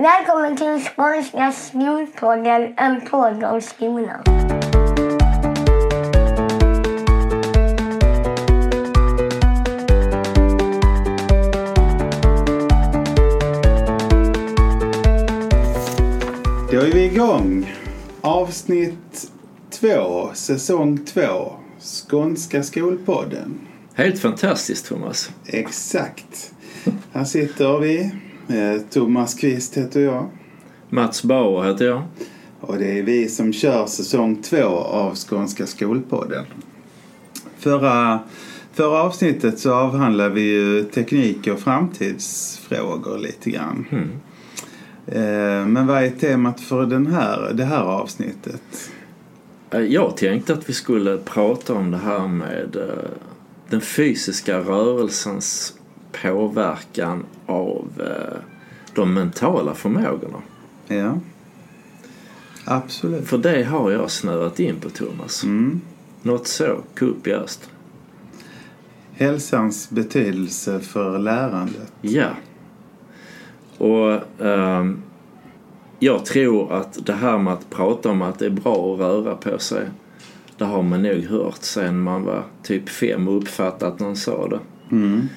Välkommen till Skånska skolpodden, en podd om skolan. Då är vi igång. Avsnitt två, säsong två. Skånska skolpodden. Helt fantastiskt Thomas. Exakt. Här sitter vi. Eh, Thomas Kvist heter jag. Mats Bauer heter jag. Och det är vi som kör säsong två av Skånska skolpodden. Förra, förra avsnittet så avhandlade vi ju teknik och framtidsfrågor lite grann. Mm. Men vad är temat för den här, det här avsnittet? Eh, Jag tänkte att vi skulle prata om det här med den fysiska rörelsens påverkan av eh, de mentala förmågorna. Ja. Absolut. För det har jag snöat in på Thomas. Mm. Något så kopiöst. Hälsans betydelse för lärandet. Ja. Och ehm, jag tror att det här med att prata om att det är bra att röra på sig. Det har man nog hört sen man var typ fem och uppfattat att någon sa det. Mm.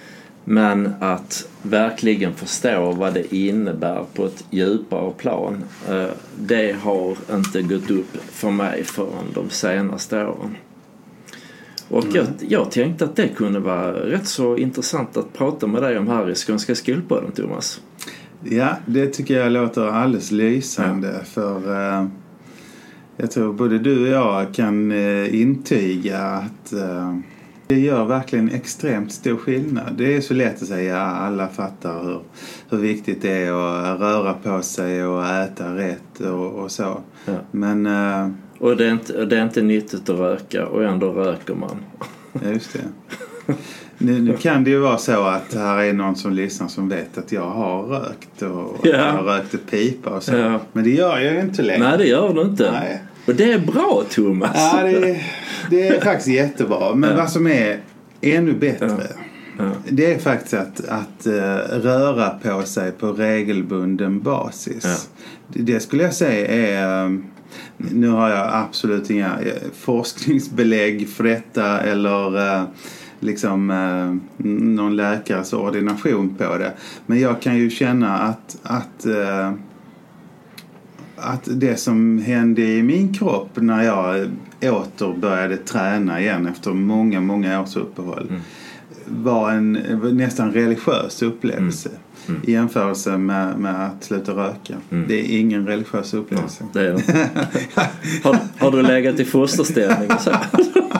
Men att verkligen förstå vad det innebär på ett djupare plan. eh, Det har inte gått upp för mig förrän de senaste åren. Och jag, jag tänkte att det kunde vara rätt så intressant att prata med dig om här i Skånska skolpodden, Thomas. Ja, det tycker jag låter alldeles lysande. För eh, jag tror både du och jag kan eh, intyga att eh, det gör verkligen extremt stor skillnad. Det är så lätt att säga ja, alla fattar hur, hur viktigt det är att röra på sig och äta rätt och, och så. Ja. Men eh, Och det är, inte, det är inte nyttigt att röka och ändå röker man. Ja, just det. Nu, nu kan det ju vara så att här är någon som lyssnar som vet att jag har rökt och att Ja. jag rökte pipa och så. Ja. Men det gör jag ju inte längre. Nej, det gör du inte. Nej. Och det är bra, Thomas. Ja, det, det är faktiskt jättebra. Men Ja. vad som är ännu bättre Ja. det är faktiskt att, att eh, röra på sig på regelbunden basis. Ja. Det, det skulle jag säga är... eh, Nu har jag absolut inga eh, forskningsbelägg för detta eller eh, liksom eh, någon läkares ordination på det. Men jag kan ju känna att, att att det som hände i min kropp när jag åter började träna igen efter många, många års uppehåll Mm. var en nästan religiös upplevelse Mm. i jämförelse med, med att sluta röka. Mm. Det är ingen religiös upplevelse. Det är det har, har du legat i fosterställning och så?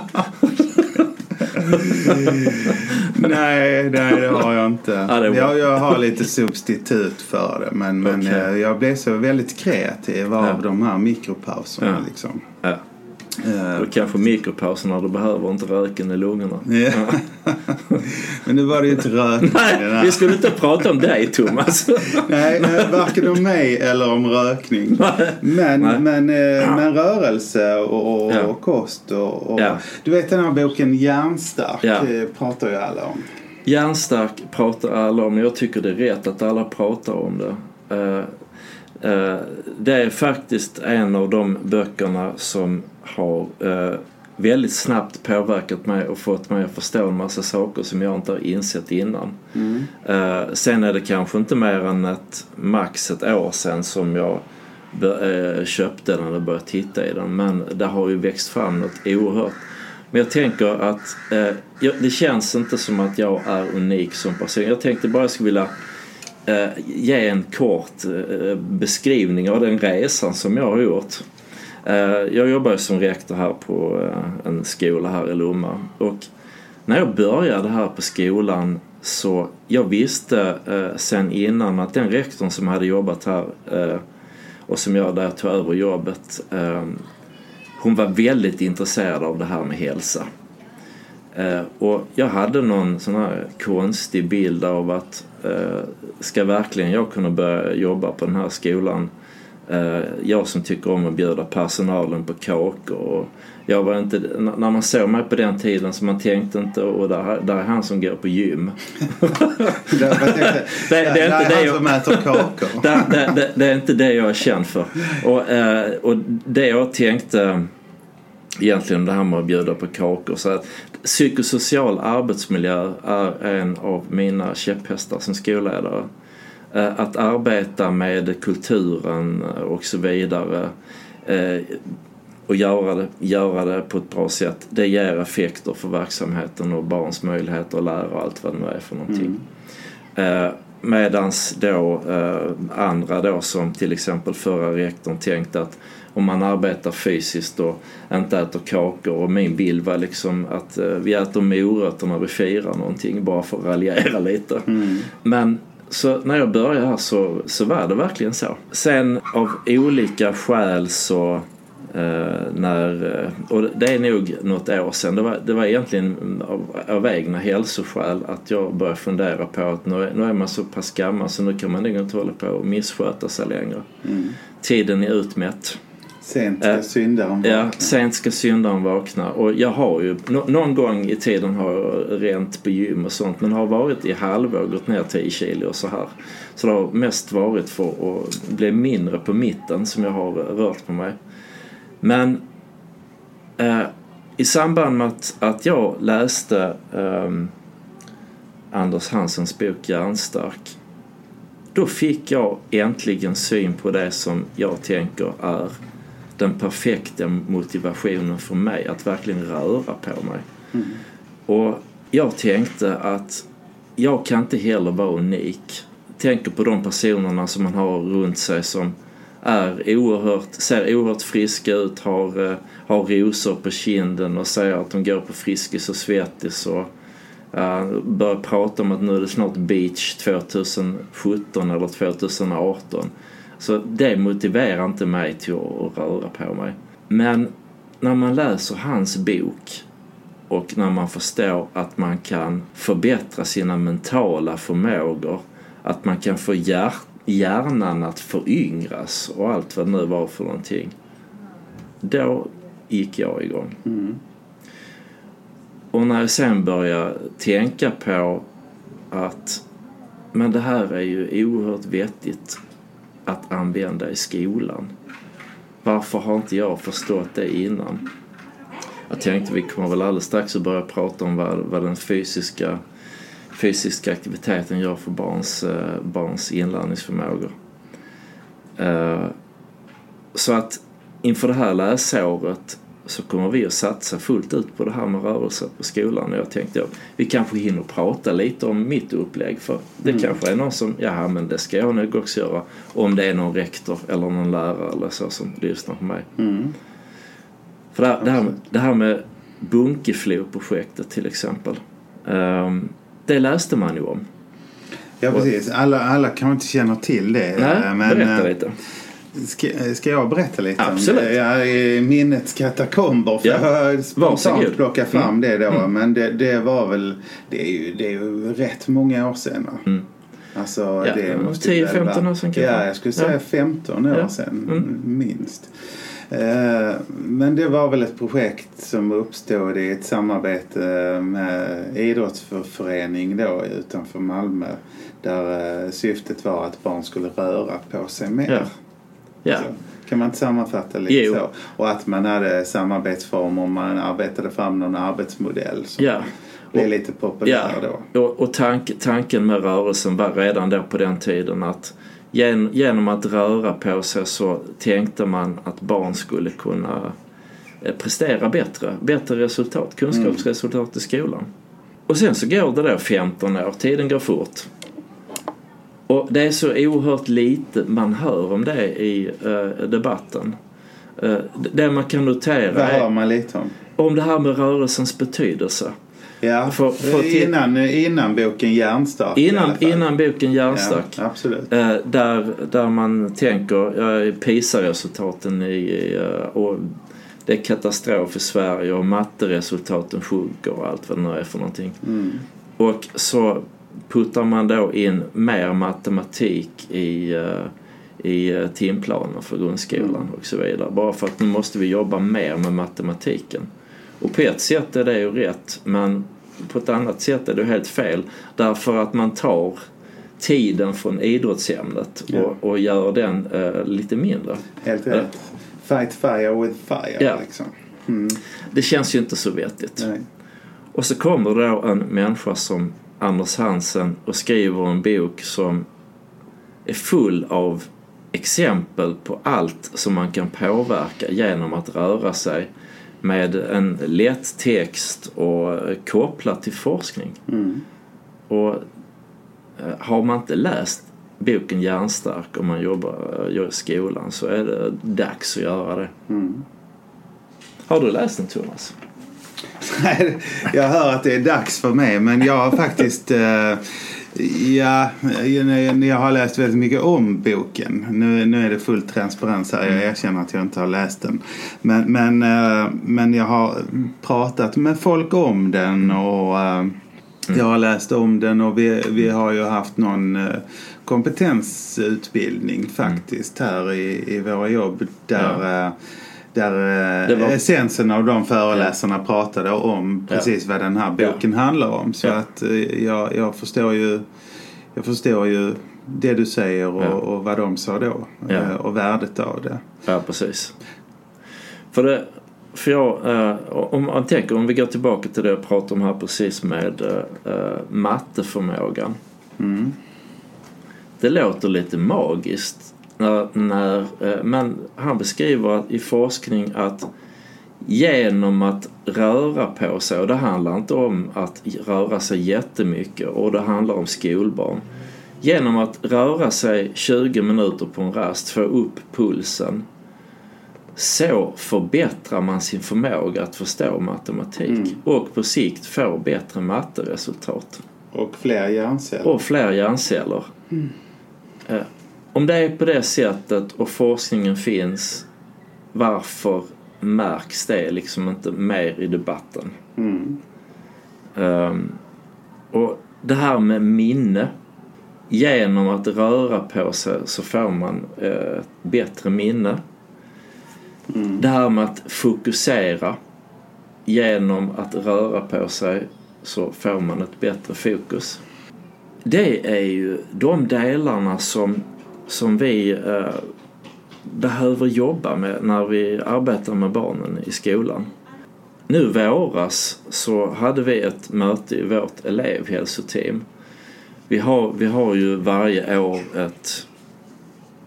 nej, nej, det har jag inte. Ja, jag, jag har lite substitut för det men, men Okej. eh, jag blev så väldigt kreativ av Ja. de här mikropauserna. Ja. Liksom. Ja. Eh, Och kanske mikropauser när du behöver inte röken i lungorna. Ja. Men nu var det ju inte rökning. Nej, vi skulle inte prata om dig, Thomas. Nej, eh, varken om mig eller om rökning. Men, Nej. men, eh, men rörelse och, och, Ja. och kost och, och Ja. Du vet den här boken Hjärnstark Ja. pratar ju alla om. Hjärnstark pratar alla om. Jag tycker det är rätt att alla pratar om det. Eh, det är faktiskt en av de böckerna som har eh, väldigt snabbt påverkat mig och fått mig att förstå en massa saker som jag inte har insett innan. Eh, sen är det kanske inte mer än ett max ett år sedan som jag köpte den och började titta i den. Men det har ju växt fram något oerhört. Men jag tänker att eh, det känns inte som att jag är unik som person. Jag tänkte bara jag skulle vilja eh, ge en kort eh, beskrivning av den resan som jag har gjort. Eh, jag jobbar ju som rektor här på eh, en skola här i Lomma. Och när jag började här på skolan så jag visste eh, sen innan att den rektorn som hade jobbat här eh, och som jag där tog över jobbet eh, hon var väldigt intresserad av det här med hälsa. Eh, och jag hade någon sån här konstig bild av att eh, ska verkligen jag kunna börja jobba på den här skolan Eh, jag som tycker om att bjuda personalen på kakor. Och jag var inte, när man såg mig på den tiden så man tänkte inte och där, där är han som går på gym. Det, jag tänkte, Det- det är där inte är det han jag- som äter kakor. det, det, det, det är inte det jag är känd för. Och, eh, och det jag tänkte egentligen det här med att bjuda på kakor. Så att psykosocial arbetsmiljö är en av mina käpphästar som skolledare. Eh, Att arbeta med kulturen och så vidare eh, och göra det, göra det på ett bra sätt. Det ger effekter för verksamheten och barns möjligheter att lära och allt vad det nu är för någonting. Eh, medans då andra då som till exempel förra rektorn tänkte att om man arbetar fysiskt och inte äter kakor och min bild var liksom att eh, vi äter morötter när vi firar någonting bara för att raljera lite. Men så när jag började här så, så var det verkligen så. Sen av olika skäl så eh, när, eh, och det är nog något år sedan, det var, det var egentligen av, av egna hälsoskäl att jag började fundera på att nu är, nu är man så pass gammal så nu kan man nog inte hålla på och missköta sig längre. Tiden är utmätt. Sent ska Eh, syndaren Ja, vakna. sent ska syndaren vakna. Och jag har ju, nå- någon gång i tiden har jag rent på gym och sånt men har varit i halvår, gått ner 10 kilo och så här. Så det har mest varit för att bli mindre på mitten som jag har rört på mig. Men eh, i samband med att, att jag läste ehm, Anders Hansens bok Järnstark då fick jag äntligen syn på det som jag tänker är den perfekta motivationen för mig att verkligen röra på mig. Och jag tänkte att jag kan inte heller vara unik. Tänker på de personerna som man har runt sig som är oerhört, ser oerhört friska ut, har, eh, har rosor på kinden och säger att de går på Friskis och Svettis och uh, börjar prata om att nu är det snart beach 2017 eller 2018. Så det motiverar inte mig till att röra på mig. Men när man läser hans bok och när man förstår att man kan förbättra sina mentala förmågor, att man kan få hjär hjärnan att föryngras och allt vad det nu var för någonting. Då gick jag igång. Och när jag sen började tänka på att men det här är ju oerhört vettigt att använda i skolan. Varför har inte jag förstått det innan? Jag tänkte vi kommer väl alldeles strax att börja prata om vad, vad den fysiska, fysiska aktiviteten gör för barns, eh, barns inlärningsförmågor. Eh, så att inför det här läsåret så kommer vi att satsa fullt ut på det här med rörelse på skolan. Och jag tänkte ja, vi kanske hinner prata lite om mitt upplägg för det kanske är någon som, ja men det ska jag nog också göra. Om det är någon rektor eller någon lärare eller så som lyssnar på mig. Mm. För det här, det här, det här med Bunkeflo-projektet till exempel. ehm, det läste man ju om. Ja, precis. Alla, alla kanske inte känner till det. Nej, eh, men, berätta eh, lite. Ska, ska jag berätta lite? om Absolut. Ja, i minnets katakomber. För Ja. Jag har spontant plockat fram Mm. det då. Mm. Men det, det var väl... Det är ju, det är ju rätt många år sedan. Mm. Alltså, Ja, det måste 10-15 väl vara- år sedan kanske. Ja, jag skulle säga Ja. 15 år Ja. sedan Mm. minst. Eh, Men det var väl ett projekt som uppstod i ett samarbete med idrottsförening då utanför Malmö. Där eh, syftet var att barn skulle röra på sig mer. Ja. Ja. Så, kan man inte sammanfatta lite Jo. så? Och att man hade samarbetsformer man arbetade fram någon arbetsmodell som Ja. blev lite populär Ja, då. och, och tank, tanken med rörelsen var redan då på den tiden att gen, genom att röra på sig så tänkte man att barn skulle kunna eh, prestera bättre, bättre resultat, kunskapsresultat i skolan. Och sen så går det då 15 år, tiden går fort. Och det är så oerhört lite man hör om det i eh, debatten. Eh, det man kan notera Vad hör man lite om? om det här med rörelsens betydelse. Ja, För- för till- innan, innan boken Järnstark Innan, innan boken Järnstark. Ja, absolut. Eh, där, där man tänker uh, PISA-resultaten i, eh, och det är katastrof i Sverige och matteresultaten sjunker och allt vad det nu är för någonting. Mm. Och så puttar man då in mer matematik i, eh, i eh, timplanen för grundskolan och så vidare. Bara för att nu måste vi jobba mer med matematiken. Och på ett sätt är det ju rätt men på ett annat sätt är det helt fel. Därför att man tar tiden från idrottsämnet och, och gör den eh, lite mindre. Helt rätt. Fight fire with fire Ja. liksom. Mm. Det känns ju inte så vettigt. Nej. Och så kommer då en människa som Anders Hansen och skriver en bok som är full av exempel på allt som man kan påverka genom att röra sig med en lätt text och kopplat till forskning. Mm. Och eh, har man inte läst boken Hjärnstark om man jobbar eh, i skolan så är det dags att göra det. Mm. Har du läst den Thomas? Jag hör att det är dags för mig men jag har faktiskt eh, Ja, jag, jag har läst väldigt mycket om boken. Nu, nu är det full transparens här. Jag erkänner att jag inte har läst den. Men, men, eh, men jag har pratat med folk om den och eh, jag har läst om den och vi, vi har ju haft någon eh, kompetensutbildning faktiskt här i, i våra jobb. Där, eh, där eh, var- essensen av de föreläsarna pratade om Ja. precis vad den här boken handlar om. Så Ja. att eh, jag, jag förstår ju jag förstår ju det du säger och, Ja. och vad de sa då. Ja. eh, Och värdet av det. Ja, precis. För det, för jag, eh, om man tänker, om vi går tillbaka till det jag pratade om här precis med eh, eh, matteförmågan. Mm. Det låter lite magiskt när, när eh, men han beskriver att, i forskning att genom att röra på sig, och det handlar inte om att röra sig jättemycket och det handlar om skolbarn. Genom att röra sig 20 minuter på en rast, få upp pulsen, så förbättrar man sin förmåga att förstå matematik Mm. och på sikt få bättre matteresultat Och fler hjärnceller. och fler hjärnceller. Eh, Om det är på det sättet och forskningen finns, varför märks det liksom inte mer i debatten? Mm. Ehm, och det här med minne. Genom att röra på sig så får man eh, ett bättre minne. Mm. Det här med att fokusera. Genom att röra på sig så får man ett bättre fokus. Det är ju de delarna som, som vi eh, behöver jobba med när vi arbetar med barnen i skolan. Nu våras så hade vi ett möte i vårt elevhälsoteam. Vi har, vi har ju varje år ett,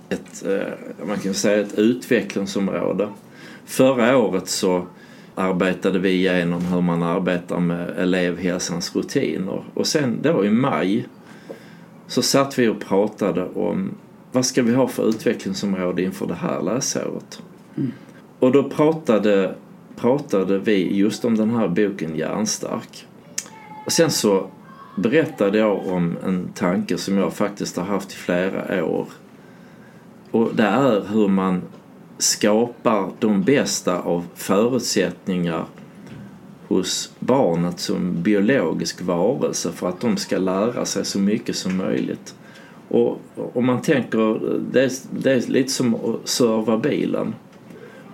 ett, eh, man kan säga ett utvecklingsområde. Förra året så arbetade vi igenom hur man arbetar med elevhälsans rutiner och sen då i maj så satt vi och pratade om vad ska vi ha för utvecklingsområde inför det här läsåret. Och då pratade, pratade vi just om den här boken Hjärnstark. Och sen så berättade jag om en tanke som jag faktiskt har haft i flera år. Och det är hur man skapar de bästa av förutsättningar hos barnet som biologisk varelse för att de ska lära sig så mycket som möjligt. Och om man tänker, det är, det är lite som att serva bilen.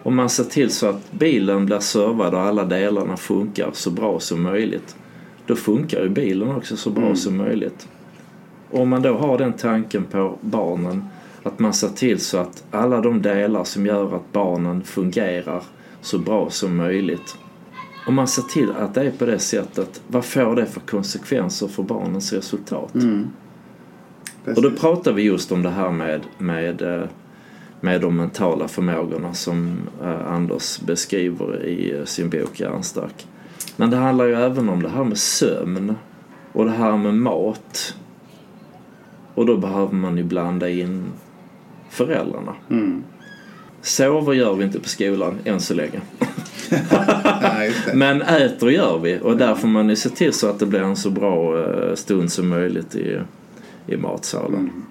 Om man ser till så att bilen blir servad och alla delarna funkar så bra som möjligt då funkar ju bilen också så bra Mm. som möjligt. Och om man då har den tanken på barnen att man ser till så att alla de delar som gör att barnen fungerar så bra som möjligt. Om man ser till att det är på det sättet, vad får det för konsekvenser för barnens resultat? Mm. Och då Precis. pratar vi just om det här med, med, eh, med de mentala förmågorna som eh, Anders beskriver i eh, sin bok Hjärnstark. Men det handlar ju även om det här med sömn och det här med mat. Och då behöver man ju blanda in föräldrarna. Mm. Sover gör vi inte på skolan än så länge. Men äter gör vi och där får man ju se till så att det blir en så bra stund som möjligt i, i matsalen. Mm.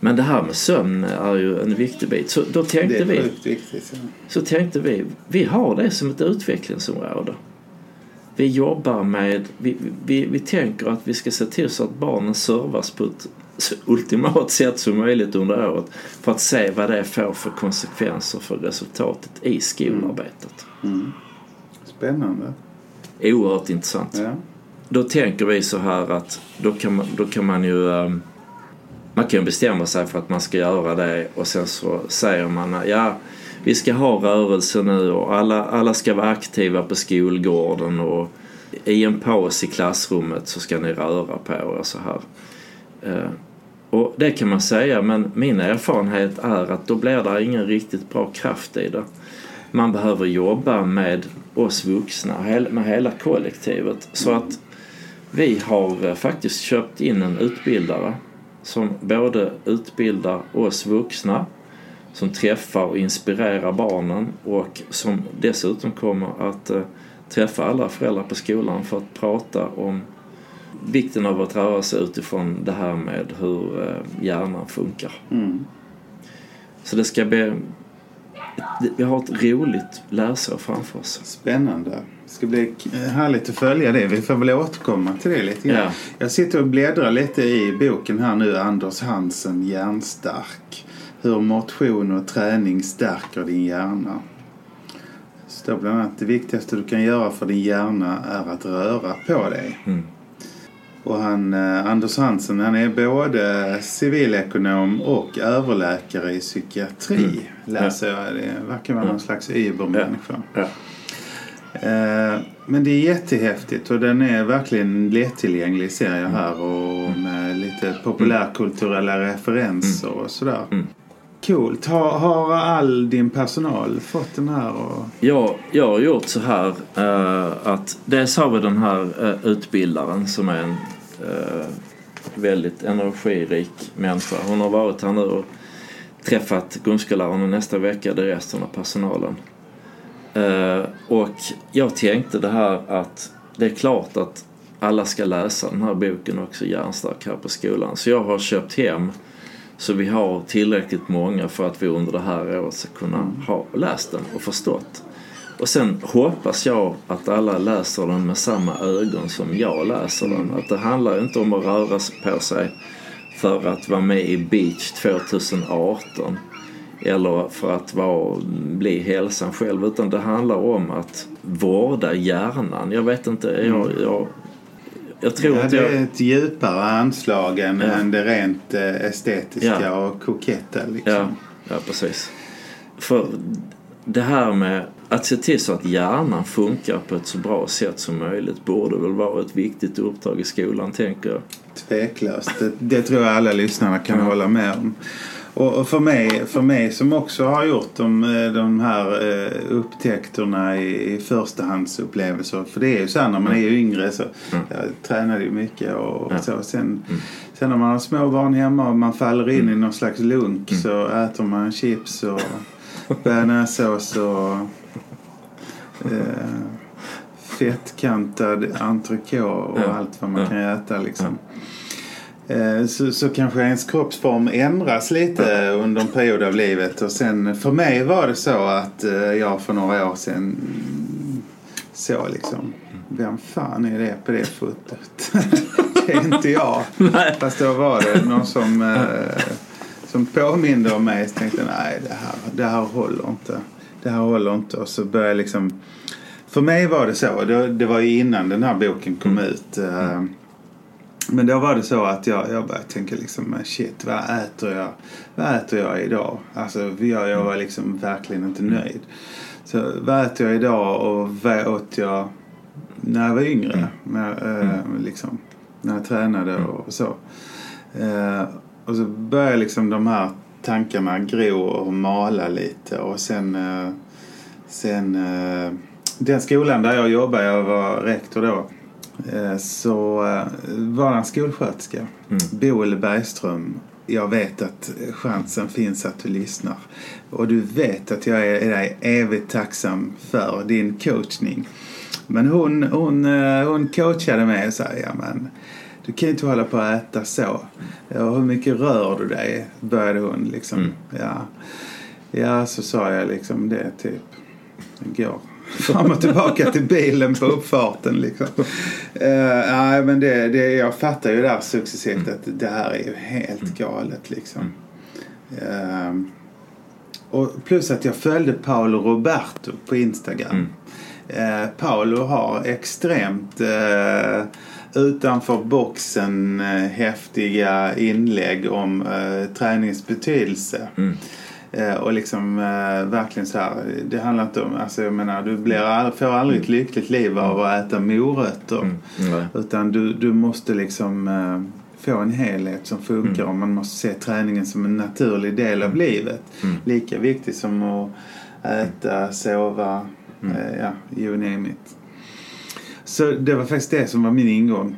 Men det här med sömn är ju en viktig bit. Så då tänkte vi, viktigt. ja. så tänkte vi, vi har det som ett utvecklingsområde. Vi jobbar med, vi, vi, vi tänker att vi ska se till så att barnen servas på ett så ultimat sätt som möjligt under året för att se vad det får för konsekvenser för resultatet i skolarbetet. Mm. Spännande. Oerhört intressant. Ja. Då tänker vi så här att då kan man, då kan man ju ehm, man kan ju bestämma sig för att man ska göra det och sen så säger man ja vi ska ha rörelse nu och alla, alla ska vara aktiva på skolgården och i en paus i klassrummet så ska ni röra på er så här. Eh, och det kan man säga men min erfarenhet är att då blir det ingen riktigt bra kraft i det. Man behöver jobba med oss vuxna, med hela kollektivet. Så att vi har eh, faktiskt köpt in en utbildare som både utbildar oss vuxna som träffar och inspirerar barnen och som dessutom kommer att eh, träffa alla föräldrar på skolan för att prata om vikten av att röra sig utifrån det här med hur eh, hjärnan funkar. Mm. Så det ska bli... Vi har ett roligt läsår framför oss. Spännande. Det ska bli härligt att följa det. Vi får väl återkomma till det lite grann. Ja. Jag sitter och bläddrar lite i boken här nu, Anders Hansen, Hjärnstark. Hur motion och träning stärker din hjärna. Det står bland annat det viktigaste du kan göra för din hjärna är att röra på dig. Mm. Och han, eh, Anders Hansen, han är både civilekonom och överläkare i psykiatri. Mm. Läser jag. Det verkar vara någon slags übermänniska. Ja. Eh, Men det är jättehäftigt och den är verkligen lättillgänglig ser jag här och med lite populärkulturella referenser och sådär. Mm. Coolt. Har, har all din personal fått den här? Och... Jag, jag har gjort så här eh, att dels har vi den här eh, utbildaren som är en eh, väldigt energirik människa. Hon har varit här nu och träffat grundskolläraren och nästa vecka det är resten av personalen. Eh, och jag tänkte det här att det är klart att alla ska läsa den här boken också, Hjärnstark, här på skolan. Så jag har köpt hem så vi har tillräckligt många för att vi under det här året ska kunna ha läst den och förstått. Och sen hoppas jag att alla läser den med samma ögon som jag läser den. Att det handlar inte om att röra på sig för att vara med i Beach 2018 eller för att vara, bli hälsan själv utan det handlar om att vårda hjärnan. Jag vet inte, jag, jag, jag tror Ja, inte det jag... är ett djupare anslag än, Ja. än det rent eh, estetiska Ja. och koketta. Liksom. Ja, ja, precis. För det här med att se till så att hjärnan funkar på ett så bra sätt som möjligt borde väl vara ett viktigt uppdrag i skolan, tänker jag. Tveklöst. Det, det tror jag alla lyssnarna kan Ja. hålla med om. Och och för mig, för mig som också har gjort de, eh, de här eh, upptäckterna i, i förstahandsupplevelser. För det är ju så här när man är ju yngre så Mm. jag tränade ju mycket och Ja. så. Sen, Mm. sen när man har små barn hemma och man faller in i någon slags lunk Mm. så äter man chips och bearnaisesås och eh, fettkantad entrecote och Ja. allt vad man Ja. kan äta liksom. Eh, Så, så kanske ens kroppsform ändras lite under en period av livet. Och sen för mig var det så att eh, jag för några år sedan så liksom. Vem fan är det på det fotot? det är inte jag. Nej. Fast då var det någon som, eh, som påminde om mig. Så tänkte nej det här, det här håller inte. Det här håller inte. Och så började jag liksom. För mig var det så. Det, det var ju innan den här boken kom ut. Eh, men då var det så att jag, jag började tänka liksom shit vad äter jag, vad äter jag idag? Alltså jag, jag var liksom verkligen inte nöjd. Så vad äter jag idag och vad åt jag när jag var yngre? När, eh, liksom, när jag tränade och så. Eh, och så började liksom de här tankarna gro och mala lite och sen, eh, sen eh, den skolan där jag jobbade, jag var rektor då, eh, så var det en skolsköterska, Mm. Boel Bergström. Jag vet att chansen finns att du lyssnar. Och du vet att jag är dig evigt tacksam för din coachning. Men hon, hon, hon coachade mig och sa, ja men du kan inte hålla på att äta så. Ja, hur mycket rör du dig? Började hon liksom. Mm. Ja. ja, så sa jag liksom det typ igår. fram och tillbaka till bilen på uppfarten. Liksom. Uh, nej, men det, det, jag fattar ju där successivt att det här är ju helt galet. Liksom. Uh, och plus att jag följde Paolo Roberto på Instagram. Uh, Paolo har extremt utanför boxen häftiga inlägg om träningens betydelse. Mm. Eh, och liksom eh, verkligen så här, det handlar inte om, alltså jag menar du blir, all, får aldrig ett lyckligt liv av att äta morötter. Mm. Nej. Utan du, du måste liksom eh, få en helhet som funkar Mm. och man måste se träningen som en naturlig del av livet. Mm. Lika viktigt som att äta, sova, Mm. eh, ja, you name it. Så det var faktiskt det som var min ingång.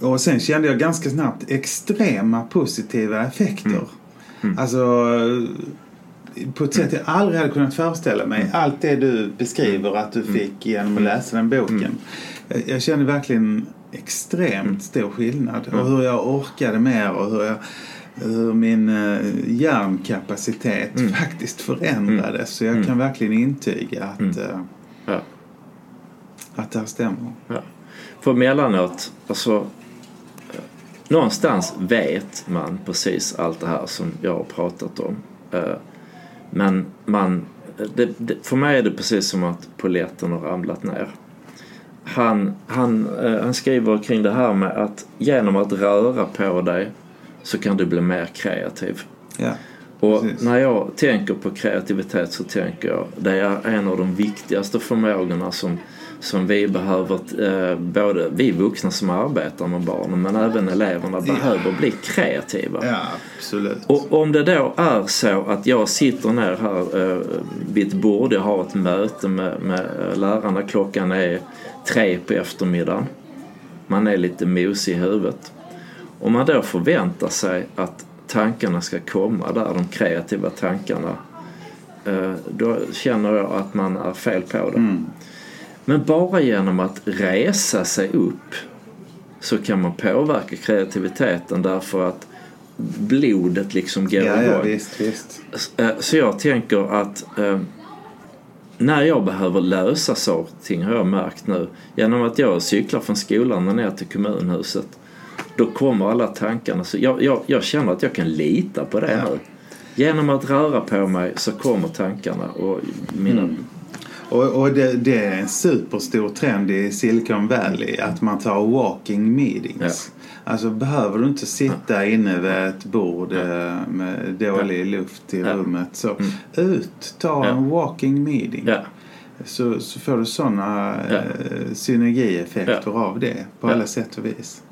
Och sen kände jag ganska snabbt extrema positiva effekter. Mm. Mm. Alltså på ett sätt jag aldrig hade kunnat föreställa mig. Mm. Allt det du beskriver att du fick genom att läsa den boken. Mm. Jag, kände verkligen extremt stor skillnad. Mm. Och hur jag orkade mer och hur, jag, hur min uh, hjärnkapacitet Mm. faktiskt förändrades. Så jag Mm. kan verkligen intyga att, Mm. eh, Ja. Att det här stämmer. Ja. För emellanåt, alltså någonstans vet man precis allt det här som jag har pratat om. Eh, Men man, det, det, för mig är det precis som att polletten har ramlat ner. Han, han, eh, han skriver kring det här med att genom att röra på dig så kan du bli mer kreativ. Ja. Och Precis. när jag tänker på kreativitet så tänker jag det är en av de viktigaste förmågorna som, som vi behöver, eh, både vi vuxna som arbetar med barnen men även eleverna behöver bli kreativa. ja, absolut. Och om det då är så att jag sitter ner här eh, vid ett bord, jag har ett möte med, med eh, lärarna, klockan är tre på eftermiddagen. Man är lite mosig i huvudet. Om man då förväntar sig att tankarna ska komma där, de kreativa tankarna, då känner jag att man är fel på det. Mm. Men bara genom att resa sig upp så kan man påverka kreativiteten därför att blodet liksom går Ja, ja, igång. visst, visst. Eh, Så jag tänker att eh, när jag behöver lösa saker och ting har jag märkt nu genom att jag cyklar från skolan och ner till kommunhuset då kommer alla tankarna. Så jag, jag, jag känner att jag kan lita på det Ja. nu. Genom att röra på mig så kommer tankarna och mina... Mm. Och, och det, det är en superstor trend i Silicon Valley att man tar walking meetings. Alltså behöver du inte sitta inne vid ett bord eh, med dålig luft i Ja. rummet så Mm. ut, ta Ja. en walking meeting. Ja, Så, så får du sådana Ja. eh, synergieffekter av det på Ja. alla sätt och vis.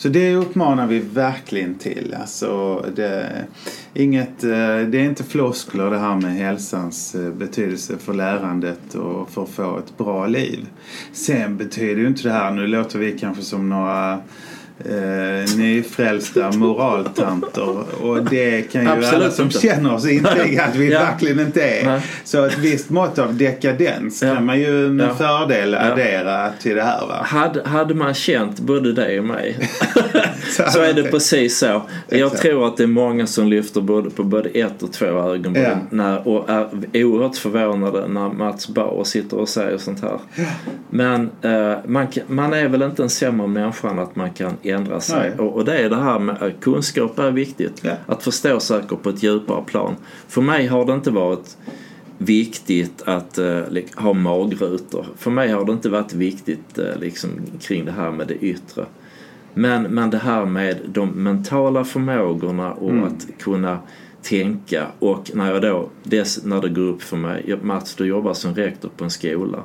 Så det uppmanar vi verkligen till. Alltså, det, inget, eh, det är inte floskler det här med hälsans eh, betydelse för lärandet och för att få ett bra liv. Sen betyder ju inte det här, nu låter vi kanske som några eh, nyfrälsta moraltanter och det kan ju Absolut alla som inte. känner oss intyga att vi Ja. verkligen inte är. Nej. Så ett visst mått av dekadens Ja. kan man ju med Ja. fördel addera till det här va. hade, hade man känt både dig och mig Så, så är det precis så. Jag Exakt. tror att det är många som lyfter både på både ett och två ögonbryn när, och är oerhört förvånade när Mats Bauer sitter och säger sånt här. Men eh, man, man är väl inte en sämre människa än att man kan ändra sig. Och, och det är det här med att kunskap är viktigt. Ja. Att förstå saker på ett djupare plan. För mig har det inte varit viktigt att eh, ha magrutor. För mig har det inte varit viktigt eh, liksom, kring det här med det yttre. Men, men det här med de mentala förmågorna och Mm. att kunna tänka och när jag då, dess, när det går upp för mig, Mats du jobbar som rektor på en skola.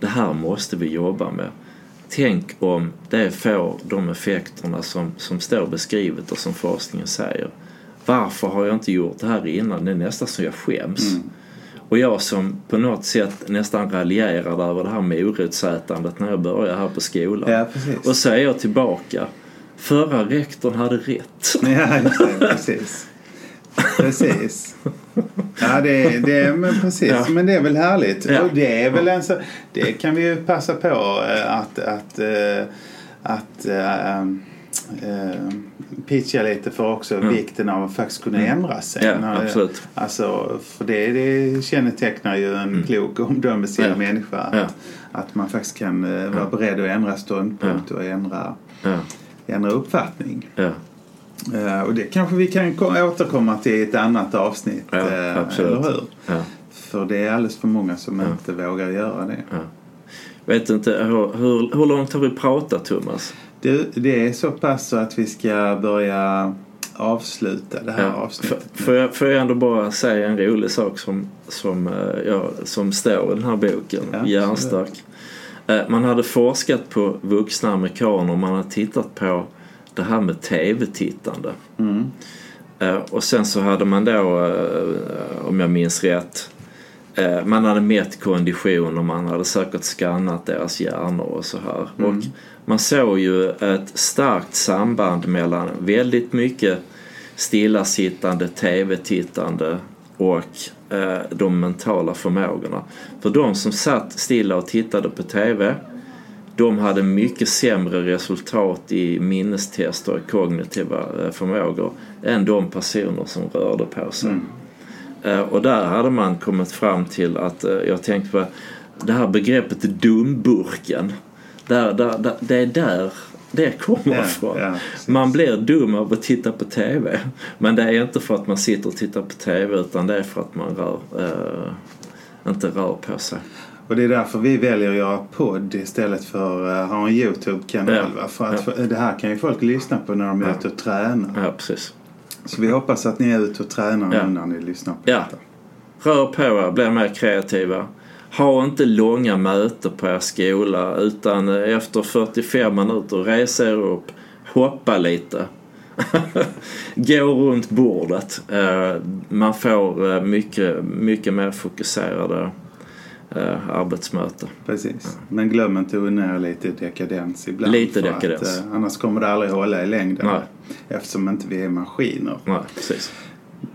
Det här måste vi jobba med. Tänk om det får de effekterna som, som står beskrivet och som forskningen säger. Varför har jag inte gjort det här innan? Det är nästan så jag skäms. Mm. Och jag som på något sätt nästan raljerade över det här morotsätandet när jag började här på skolan. Ja. Och så är jag tillbaka. Förra rektorn hade rätt. Ja. Precis. Precis. Ja, det, är- det, men precis. Ja. Men det är väl härligt. Ja. Och det är väl en så, Det kan vi ju passa på eh, att, att, eh, att eh, eh, pitcha lite för också vikten av att faktiskt kunna ändra sig. Ja, När- absolut. Alltså, för det, det kännetecknar ju en klok och omdömesgill Ja. människa. Att, Ja. att man faktiskt kan vara beredd att ändra ståndpunkt och ändra, ändra uppfattning. Ja, Eh, och det kanske vi kan ko- återkomma till i ett annat avsnitt. Ja, eh. Eller hur? ja. För det är alldeles för många som inte vågar göra det. Vet inte, hur, hur, hur långt har vi pratat Thomas? Det, det är så pass så att vi ska börja avsluta det här Ja, avsnittet. för, får, jag, får jag ändå bara säga en rolig sak som, som, eh, ja, som står i den här boken, Ja, Man hade forskat på vuxna amerikaner man hade tittat på det här med tv-tittande. Mm. Eh, Och sen så hade man då, eh, om jag minns rätt, eh, man hade mätt kondition och man hade säkert skannat deras hjärnor och så här. Och man såg ju ett starkt samband mellan väldigt mycket stillasittande, tv-tittande och de mentala förmågorna. För de som satt stilla och tittade på tv de hade mycket sämre resultat i minnestester och kognitiva eh, förmågor än de personer som rörde på sig. Eh, Och där hade man kommit fram till att, eh, jag tänkte på det här begreppet dumburken. Där, där, där, det är där det kommer Ja, ifrån. precis. man blir dum av att titta på TV. Men det är inte för att man sitter och tittar på TV utan det är för att man rör, eh, inte rör på sig. Och det är därför vi väljer att göra podd istället för att ha en Youtube-kanal. Ja. För att Ja. det här kan ju folk lyssna på när de är ute och tränar. Ja, precis. Så vi hoppas att ni är ute och tränar Ja. nu när ni lyssnar på Ja. detta. Rör på er, bli mer kreativa. Ha inte långa möten på er skola utan eh, efter 45 minuter res er upp, hoppa lite. Gå runt bordet. Eh, Man får eh, mycket, mycket mer fokuserade eh, arbetsmöten. Precis. Men glöm inte att unna er lite dekadens ibland. Lite dekadens. Att, eh, annars kommer det aldrig hålla i längden. Nej. Eftersom inte vi är maskiner. Nej, precis.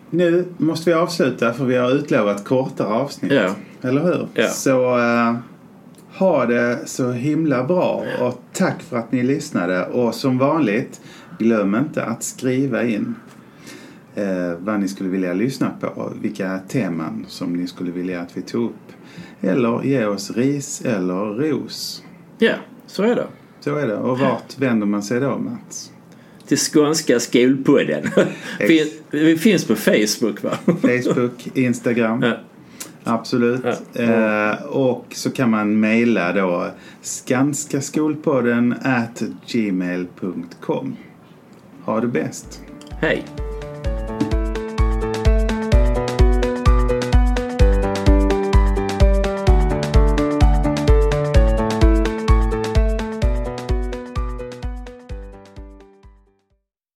Nu måste vi avsluta för vi har utlovat kortare avsnitt. Ja. Eller hur? Ja. Så eh, ha det så himla bra och tack för att ni lyssnade. Och som vanligt, glöm inte att skriva in eh, vad ni skulle vilja lyssna på. Vilka teman som ni skulle vilja att vi tog upp. Eller ge oss ris eller ros. Ja, så är det. Så är det. Och vart vänder man sig då Mats? Till Skånska skolpodden. Fin- Vi finns på Facebook va? Facebook, Instagram. Ja. Absolut. Ja. Eh, och så kan man mejla då skanskaskolpodden at gmail.com. Ha det bäst. Hej!